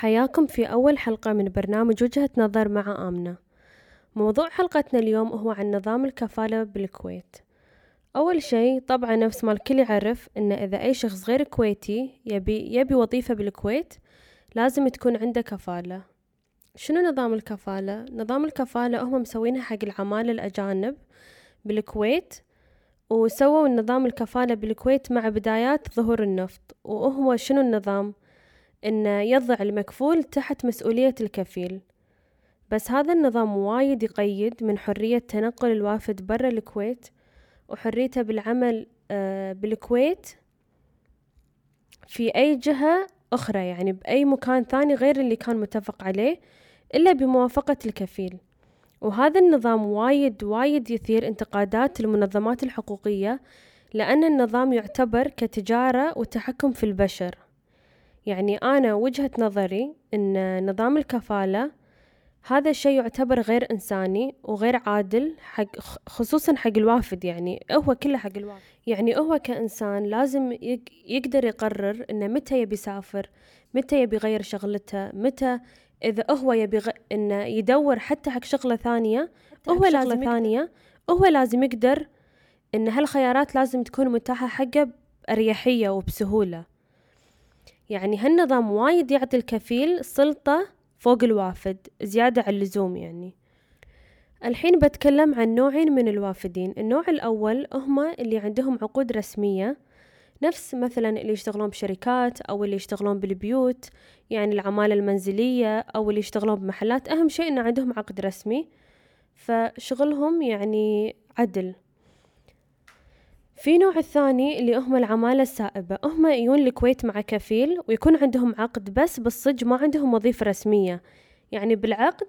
حياكم في أول حلقة من برنامج وجهة نظر مع آمنة. موضوع حلقتنا اليوم هو عن نظام الكفالة بالكويت. أول شي طبعا نفس ما الكل يعرف إن إذا أي شخص غير كويتي يبي, يبي وظيفة بالكويت لازم تكون عنده كفالة. شنو نظام الكفالة؟ نظام الكفالة هم مسوينها حق العمالة الأجانب بالكويت وسووا النظام الكفالة بالكويت مع بدايات ظهور النفط. وهو شنو النظام؟ إن يضع المكفول تحت مسؤولية الكفيل. بس هذا النظام وايد يقيد من حرية تنقل الوافد برا الكويت وحريته بالعمل آه، بالكويت في أي جهة أخرى يعني بأي مكان ثاني غير اللي كان متفق عليه إلا بموافقة الكفيل. وهذا النظام وايد وايد يثير انتقادات المنظمات الحقوقية لأن النظام يعتبر كتجارة وتحكم في البشر. يعني أنا وجهة نظري أن نظام الكفالة هذا الشيء يعتبر غير إنساني وغير عادل حق خصوصا حق الوافد يعني هو كله حق الوافد. يعني هو كإنسان لازم يقدر يقرر إنه متى يبي يسافر متى يبي يغير شغلته متى إذا هو يبي. إنه يدور حتى حق شغلة ثانية هو لازم ثانية هو لازم يقدر إن هالخيارات لازم تكون متاحة حقه بأريحية وبسهولة. يعني هالنظام وايد يعطي الكفيل سلطة فوق الوافد زيادة عن اللزوم يعني. الحين بتكلم عن نوعين من الوافدين. النوع الأول هما اللي عندهم عقود رسمية نفس مثلا اللي يشتغلون بشركات أو اللي يشتغلون بالبيوت يعني العمالة المنزلية أو اللي يشتغلون بمحلات أهم شيء إن عندهم عقد رسمي. فشغلهم يعني عدل. في نوع الثاني اللي هم العمالة السائبة. هم يجون الكويت مع كفيل ويكون عندهم عقد بس بالصج ما عندهم وظيفة رسمية. يعني بالعقد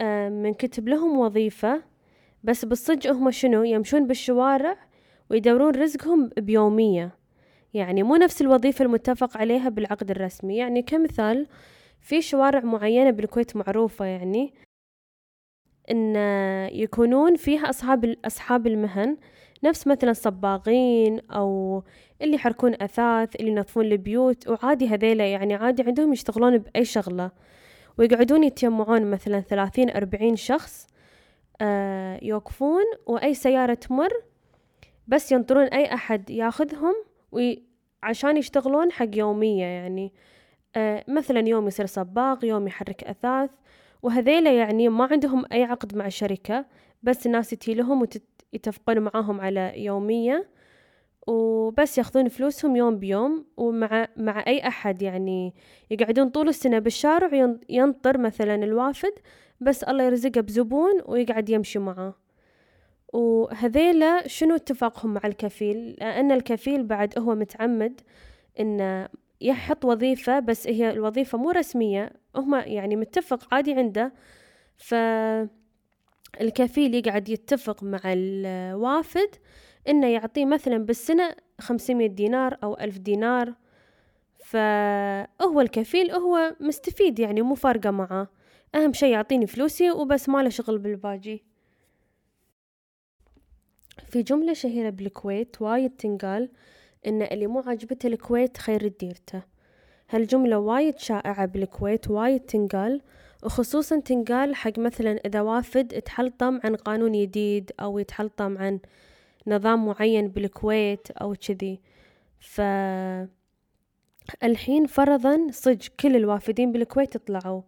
آه، منكتب لهم وظيفة بس بالصج هم شنو؟ يمشون بالشوارع ويدورون رزقهم بيومية. يعني مو نفس الوظيفة المتفق عليها بالعقد الرسمي. يعني كمثال في شوارع معينة بالكويت معروفة يعني إن يكونون فيها أصحاب أصحاب المهن نفس مثلا صباغين أو اللي يحركون أثاث اللي ينظفون البيوت وعادي هذيلا يعني عادي عندهم يشتغلون بأي شغلة. ويقعدون يتجمعون مثلا ثلاثين أربعين شخص آه يوقفون وأي سيارة تمر بس ينطرون أي أحد ياخذهم عشان يشتغلون حق يومية يعني. آه مثلا يوم يصير صباغ يوم يحرك أثاث وهذيلا يعني ما عندهم أي عقد مع شركة بس الناس تجي لهم ويتفقون معاهم على يومية وبس ياخذون فلوسهم يوم بيوم ومع مع أي أحد يعني. يقعدون طول السنة بالشارع ينطر مثلا الوافد بس الله يرزقه بزبون ويقعد يمشي معاه. وهذيلا شنو اتفاقهم مع الكفيل؟ لأن الكفيل بعد هو متعمد إنه يحط وظيفة بس هي الوظيفة مو رسمية هم يعني متفق عادي عنده. فالكفيل يقعد يتفق مع الوافد إنه يعطيه مثلا بالسنة خمسمية دينار أو ألف دينار. فهو الكفيل هو مستفيد يعني مو فارقة معاه. أهم شي يعطيني فلوسي وبس ما له شغل بالباجي في جملة شهيرة بالكويت وايد تنقال إن اللي مو عاجبته الكويت خير ديرته هالجملة وايد شائعة بالكويت وايد تنقال وخصوصا تنقال حق مثلا إذا وافد يتحلطم عن قانون جديد أو يتحلطم عن نظام معين بالكويت أو كذي. ف الحين فرضا صج كل الوافدين بالكويت طلعوا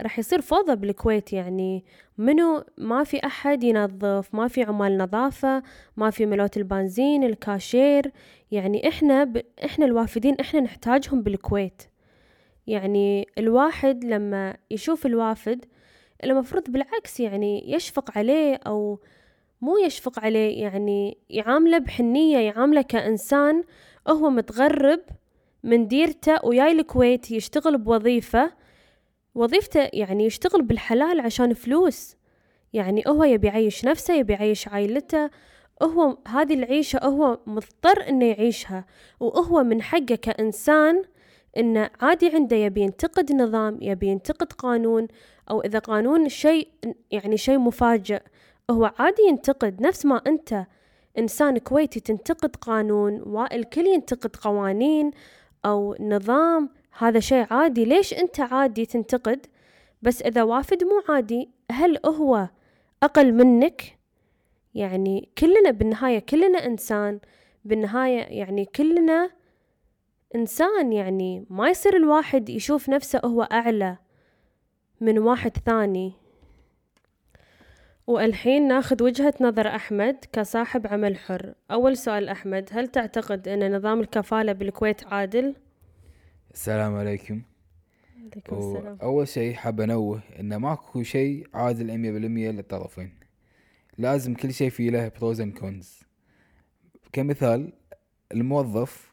راح يصير فوضى بالكويت يعني. منو؟ ما في أحد ينظف ما في عمال نظافة ما في ملوت البنزين الكاشير. يعني إحنا ب... إحنا الوافدين إحنا نحتاجهم بالكويت. يعني الواحد لما يشوف الوافد المفروض بالعكس يعني يشفق عليه أو مو يشفق عليه يعني يعامله بحنية يعامله كإنسان. هو متغرب من ديرته وياي الكويت يشتغل بوظيفة وظيفته يعني يشتغل بالحلال عشان فلوس. يعني هو يبي يعيش نفسه يبي يعيش عائلته. هو هذه العيشة هو مضطر إنه يعيشها. وهو من حقه كإنسان إنه عادي عنده يبي ينتقد نظام يبي ينتقد قانون. أو إذا قانون شيء يعني شيء مفاجئ هو عادي ينتقد. نفس ما أنت إنسان كويتي تنتقد قانون والكل ينتقد قوانين أو نظام. هذا شيء عادي. ليش أنت عادي تنتقد؟ بس إذا وافد مو عادي هل هو أقل منك؟ يعني كلنا بالنهاية كلنا إنسان. بالنهاية يعني كلنا إنسان. يعني ما يصير الواحد يشوف نفسه هو أعلى من واحد ثاني. والحين ناخذ وجهة نظر أحمد كصاحب عمل حر. أول سؤال أحمد هل تعتقد أن نظام الكفالة بالكويت عادل؟ السلام عليكم. عليكم السلام. أول شيء حاب أنوه إن ماكو شيء عادل 100% للطرفين. لازم كل شيء فيه له pros and cons كمثال الموظف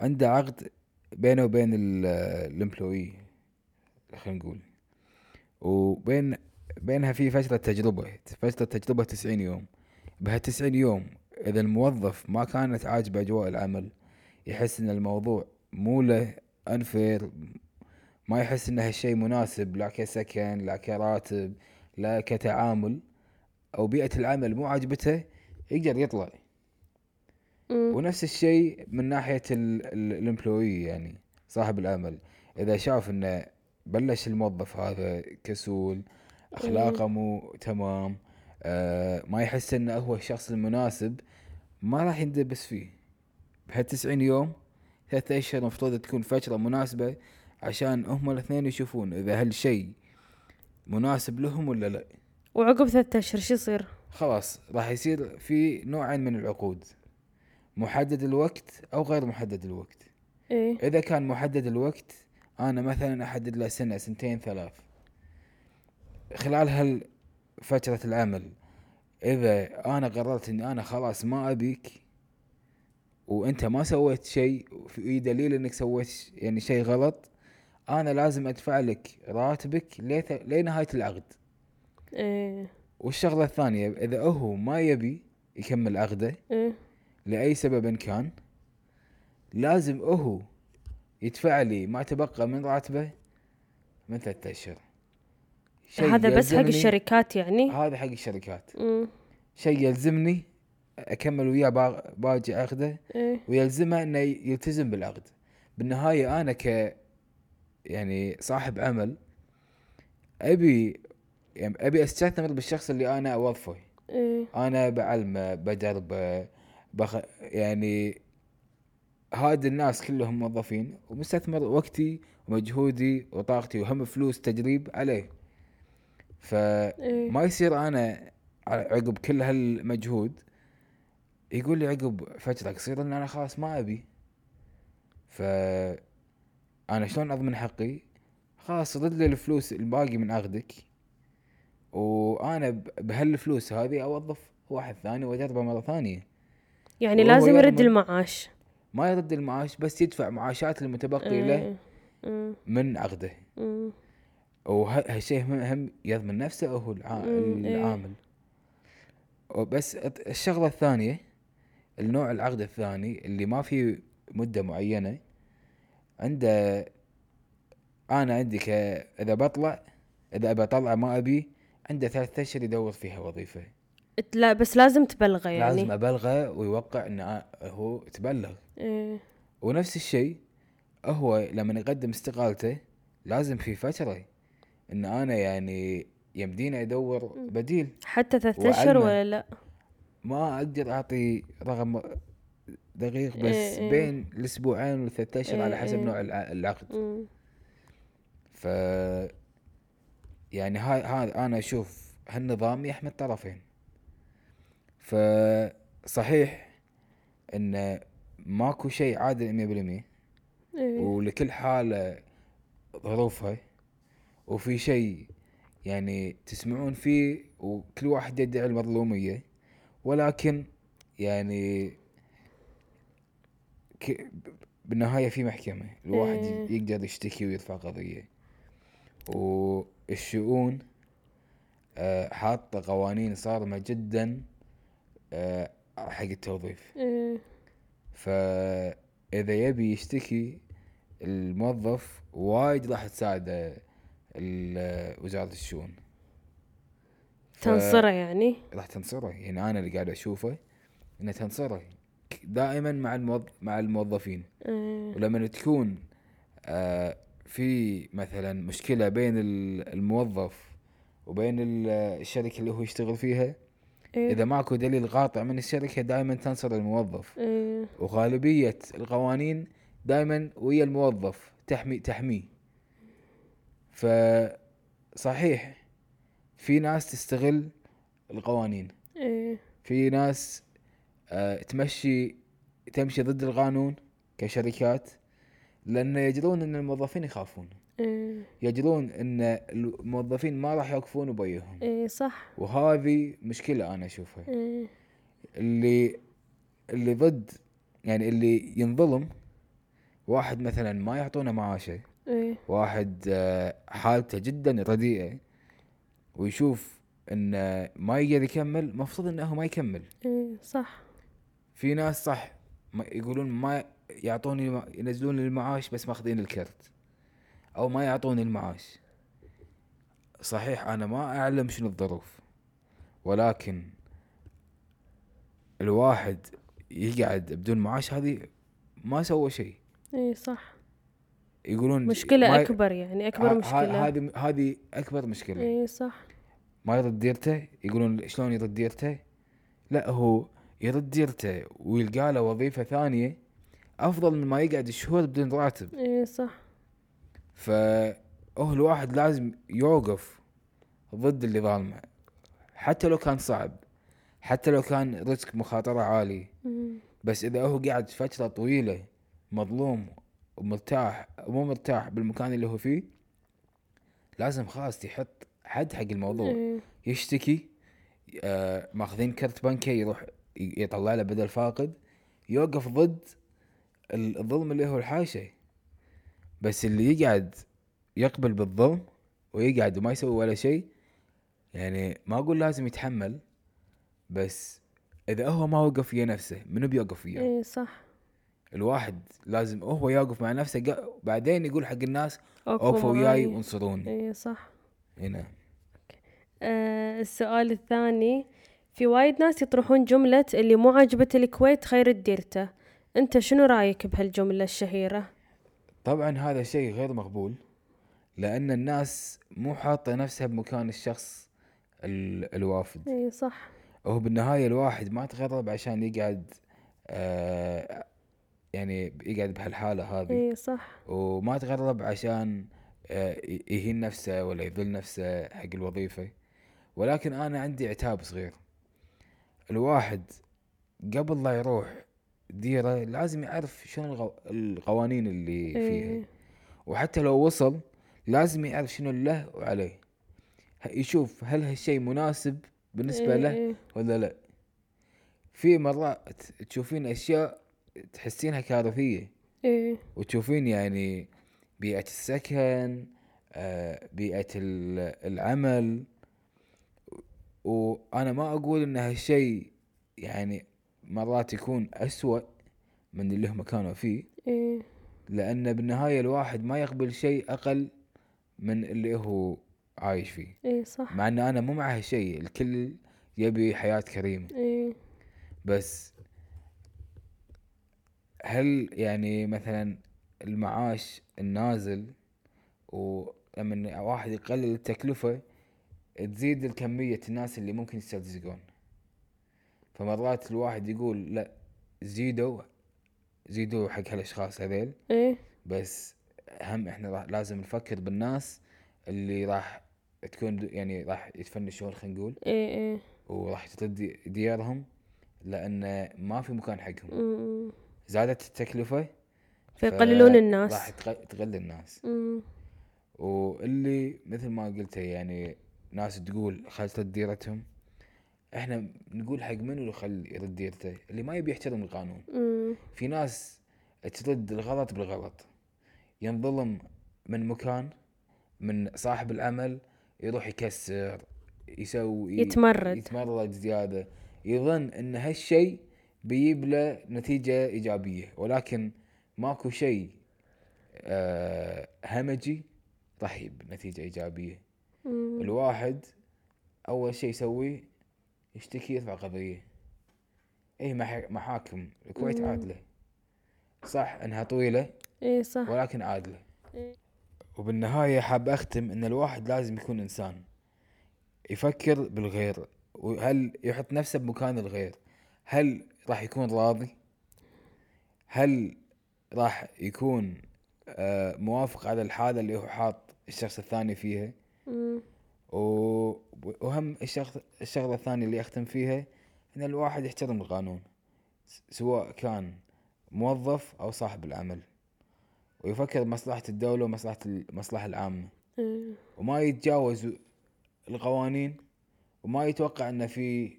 عنده عقد بينه وبين ال employer خلينا نقول. وبين بينها في فترة تجربة فترة تجربة تسعين يوم. بهالتسعين يوم إذا الموظف ما كانت عاجبه أجواء العمل يحس إن الموضوع مو له أنفير ما يحس إن هالشيء مناسب لا كسكن لا كراتب لا كتعامل. أو بيئة العمل مو عاجبته يقدر يطلع. ونفس الشيء من ناحية الامبلوي يعني صاحب العمل. إذا شاف إنه بلش الموظف هذا كسول أخلاقه مو تمام آه ما يحس إنه هو الشخص المناسب ما راح يندبس فيه. بهالتسعين يوم ثلاثة أشهر المفروض تكون فترة مناسبة عشان هم الاثنين يشوفون إذا هالشيء مناسب لهم ولا لا. وعقب ثلاثة أشهر شو يصير؟ خلاص راح يصير في نوعين من العقود. محدد الوقت أو غير محدد الوقت. إيه. إذا كان محدد الوقت أنا مثلا أحدد له سنة سنتين ثلاث. خلال هال فترة العمل إذا أنا قررت إني أنا خلاص ما أبيك وانت ما سويت شيء في دليل انك سويت يعني شيء غلط أنا لازم ادفع لك راتبك لنهاية العقد. إيه. والشغلة الثانية إذا هو ما يبي يكمل عقده إيه. لأي سبب كان لازم هو يدفع لي ما تبقى من راتبه من ثلاثة شيء هذا بس حق الشركات يعني؟ هذا حق الشركات. شيء يلزمني أكمل وياه با- باقي عقده إيه. ويلزمه إنه يلتزم بالعقد. بالنهاية أنا ك يعني صاحب عمل أبي يعني أبي أستثمر بالشخص اللي أنا اوظفه إيه. أنا بعلمه بدربه بخ يعني هاد الناس كلهم موظفين ومستثمر وقتي ومجهودي وطاقتي وهم فلوس تدريب عليه. إيه. فما يصير أنا عقب كل هالمجهود يقول لي عقب فترة قصيرة إن أنا خلاص ما أبي. ف أنا شلون أضمن حقي؟ خلاص رد لي الفلوس الباقي من عقدك وأنا بهالفلوس هذه أوظف واحد ثاني واجربه مرة ثانية. يعني لازم يرد المعاش. ما يرد المعاش بس يدفع معاشات المتبقي له إيه. من عقده. وهالشيء هم, يضمن نفسه هو إيه. العامل. وبس الت- الشغلة الثانية النوع العقد الثاني اللي ما فيه مدة معينة عنده أنا عندي ك إذا بطلع إذا أبى أطلع ما أبي عنده ثلاثة أشهر يدور فيها وظيفة لا بس لازم تبلغه يعني لازم أبلغه ويوقع إنه آ- هو تبلغ إيه. ونفس الشيء هو لما يقدم استقالته لازم في فترة إن أنا يعني يمديني أدور بديل حتى ثلاثة أشهر وعلمه. ولا لا؟ ما أقدر أعطي رقم دقيق بس إيه إيه. بين الأسبوعين والثلاثة اشهر على إيه حسب إيه. نوع الع- العقد مم. ف يعني هاي هذا أنا أشوف هالنظام يحمي الطرفين فصحيح إن ماكو شيء عادل 100% إيه. ولكل حالة ظروفها وفي شيء يعني تسمعون فيه وكل واحد يدعي المظلومية ولكن يعني ك... بالنهاية في محكمة الواحد إيه. يقدر يشتكي ويرفع قضية والشؤون آه، حاطة قوانين صارمة جدا آه، حق التوظيف إيه. فإذا يبي يشتكي الموظف وايد راح تساعده وزارة الشؤون تنصره يعني؟ راح تنصره. يعني أنا اللي قاعد أشوفه إنه تنصره. دائما مع الموظ... مع الموظفين. إيه. ولما تكون آه في مثلا مشكلة بين ال- الموظف وبين ال- الشركة اللي هو يشتغل فيها إيه. إذا ماكو دليل قاطع من الشركة دائما تنصر الموظف. إيه. وغالبية القوانين دائما ويا الموظف تحمي تحميه. فصحيح في ناس تستغل القوانين. إيه. في ناس آه، تمشي تمشي ضد القانون كشركات لأن يجدون إن الموظفين يخافون. إيه. يجدون إن الموظفين ما راح يوقفون بوجههم. إيه صح. وهذه مشكلة أنا أشوفها. إيه. اللي اللي ضد يعني اللي ينظلم واحد مثلا ما يعطونه معاشه. إيه. واحد آه، حالته جدا رديئة. ويشوف انه ما يقدر يكمل مفروض انه ما يكمل. إيه صح. في ناس صح ما يقولون ما يعطوني ينزلون المعاش بس ماخذين الكرت. أو ما يعطوني المعاش. صحيح أنا ما أعلم شنو الظروف. ولكن الواحد يقعد بدون معاش هذه ما سوى شيء. إيه صح. يقولون مشكلة ما ي- أكبر يعني أكبر ه- ه- مشكلة. هذه هذه أكبر مشكلة. إيه صح. ما يرد ديرته؟ يقولون شلون يرد ديرته؟ لا هو يرد ديرته ويلقى له وظيفة ثانية أفضل من ما يقعد شهور بدون راتب. إيه صح. فهو الواحد لازم يوقف ضد اللي ظالمه حتى لو كان صعب حتى لو كان ريسك مخاطرة عالي. بس إذا هو قاعد فترة طويلة مظلوم ومرتاح مو مرتاح بالمكان اللي هو فيه لازم خلاص يحط حد حق الموضوع. إيه. يشتكي آه ماخذين كرت بنكه يروح يطلع له بدل فاقد. يوقف ضد ال- الظلم اللي هو الحاشة بس اللي يقعد يقبل بالظلم ويقعد وما يسوي ولا شيء يعني ما أقول لازم يتحمل بس إذا هو ما وقف ويا نفسه منو بيوقف وياه؟ إيه صح. الواحد لازم هو يوقف مع نفسه بعدين يقول حق الناس اوقفوا وياي. وانصروني. إيه صح. هنا آه السؤال الثاني في وايد ناس يطرحون جملة اللي مو عاجبة الكويت خير ديرته أنت شنو رأيك بهالجملة الشهيرة؟ طبعا هذا شيء غير مقبول لأن الناس مو حاطة نفسها بمكان الشخص ال- الوافد. اي صح. هو بالنهاية الواحد ما تغرب عشان يقعد آه يعني يقعد بهالحالة هذه اي صح. وما تغرب عشان آه يهين نفسه ولا يذل نفسه حق الوظيفة. ولكن أنا عندي عتاب صغير. الواحد قبل لا يروح ديرة لازم يعرف شنو القوانين اللي فيها. اي وحتى لو وصل لازم يعرف شنو له وعليه. يشوف هل هالشيء مناسب بالنسبة له اي ولا لا. في مرات تشوفين أشياء تحسينها كارثية اي وتشوفين يعني بيئة السكن آه، بيئة ال- العمل. وأنا ما أقول إن هالشيء يعني مرات يكون أسوأ من اللي هم كانوا فيه. اي لأن بالنهاية الواحد ما يقبل شيء أقل من اللي هو عايش فيه. اي صح. مع أن أنا مو مع هالشيء الكل يبي حياة كريمة. اي بس هل يعني مثلا المعاش النازل ولما واحد يقلل التكلفة تزيد الكمية الناس اللي ممكن يسترزقون. فمرات الواحد يقول لا زيدوا زيدوا حق هالأشخاص هذيل. اي بس هم إحنا راح لازم نفكر بالناس اللي راح تكون يعني راح يتفنشون خلينا نقول. اي اي وراح ترد ديارهم لأن ما في مكان حقهم. زادت التكلفة فيقللون الناس راح تق- تقل الناس. واللي مثل ما قلت يعني ناس تقول خل ترد ديرتهم إحنا نقول حق منو اللي خل يرد ديرته اللي ما يبي يحترم القانون أمم. في ناس ترد الغلط بالغلط ينظلم من مكان من صاحب العمل يروح يكسر يسوي يتمرد. يتمرد زيادة يظن إن هالشيء بيجيب له نتيجة إيجابية. ولكن ماكو شيء آه همجي راح يجيب نتيجة إيجابية. أمم. الواحد أول شيء يسويه يشتكي يرفع قضية. مح- محاكم. الكويت مم. عادلة. صح إنها طويلة اي صح. ولكن عادلة. إيه. وبالنهاية حاب أختم إن الواحد لازم يكون إنسان يفكر بالغير وهل يحط نفسه بمكان الغير. هل راح يكون راضي؟ هل راح يكون آه، موافق على الحالة اللي هو حاط الشخص الثاني فيها؟ وهم الشخص الشغلة الثانية اللي أختم فيها إن الواحد يحترم القانون سواء كان موظف أو صاحب العمل ويفكر بمصلحة الدولة ومصلحة المصلحة العامة. إيه. وما يتجاوز القوانين وما يتوقع انه في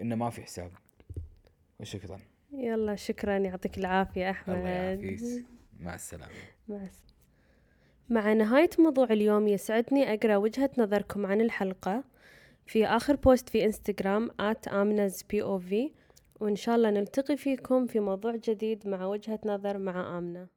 انه ما في حساب. وشكرا. يلا شكرا يعطيك العافية أحمد. الله يعافيك. مع السلامة. مع الس- مع نهاية موضوع اليوم يسعدني أقرأ وجهة نظركم عن الحلقة في آخر بوست في إنستغرام at بي أو في وإن شاء الله نلتقي فيكم في موضوع جديد مع وجهة نظر مع آمنة.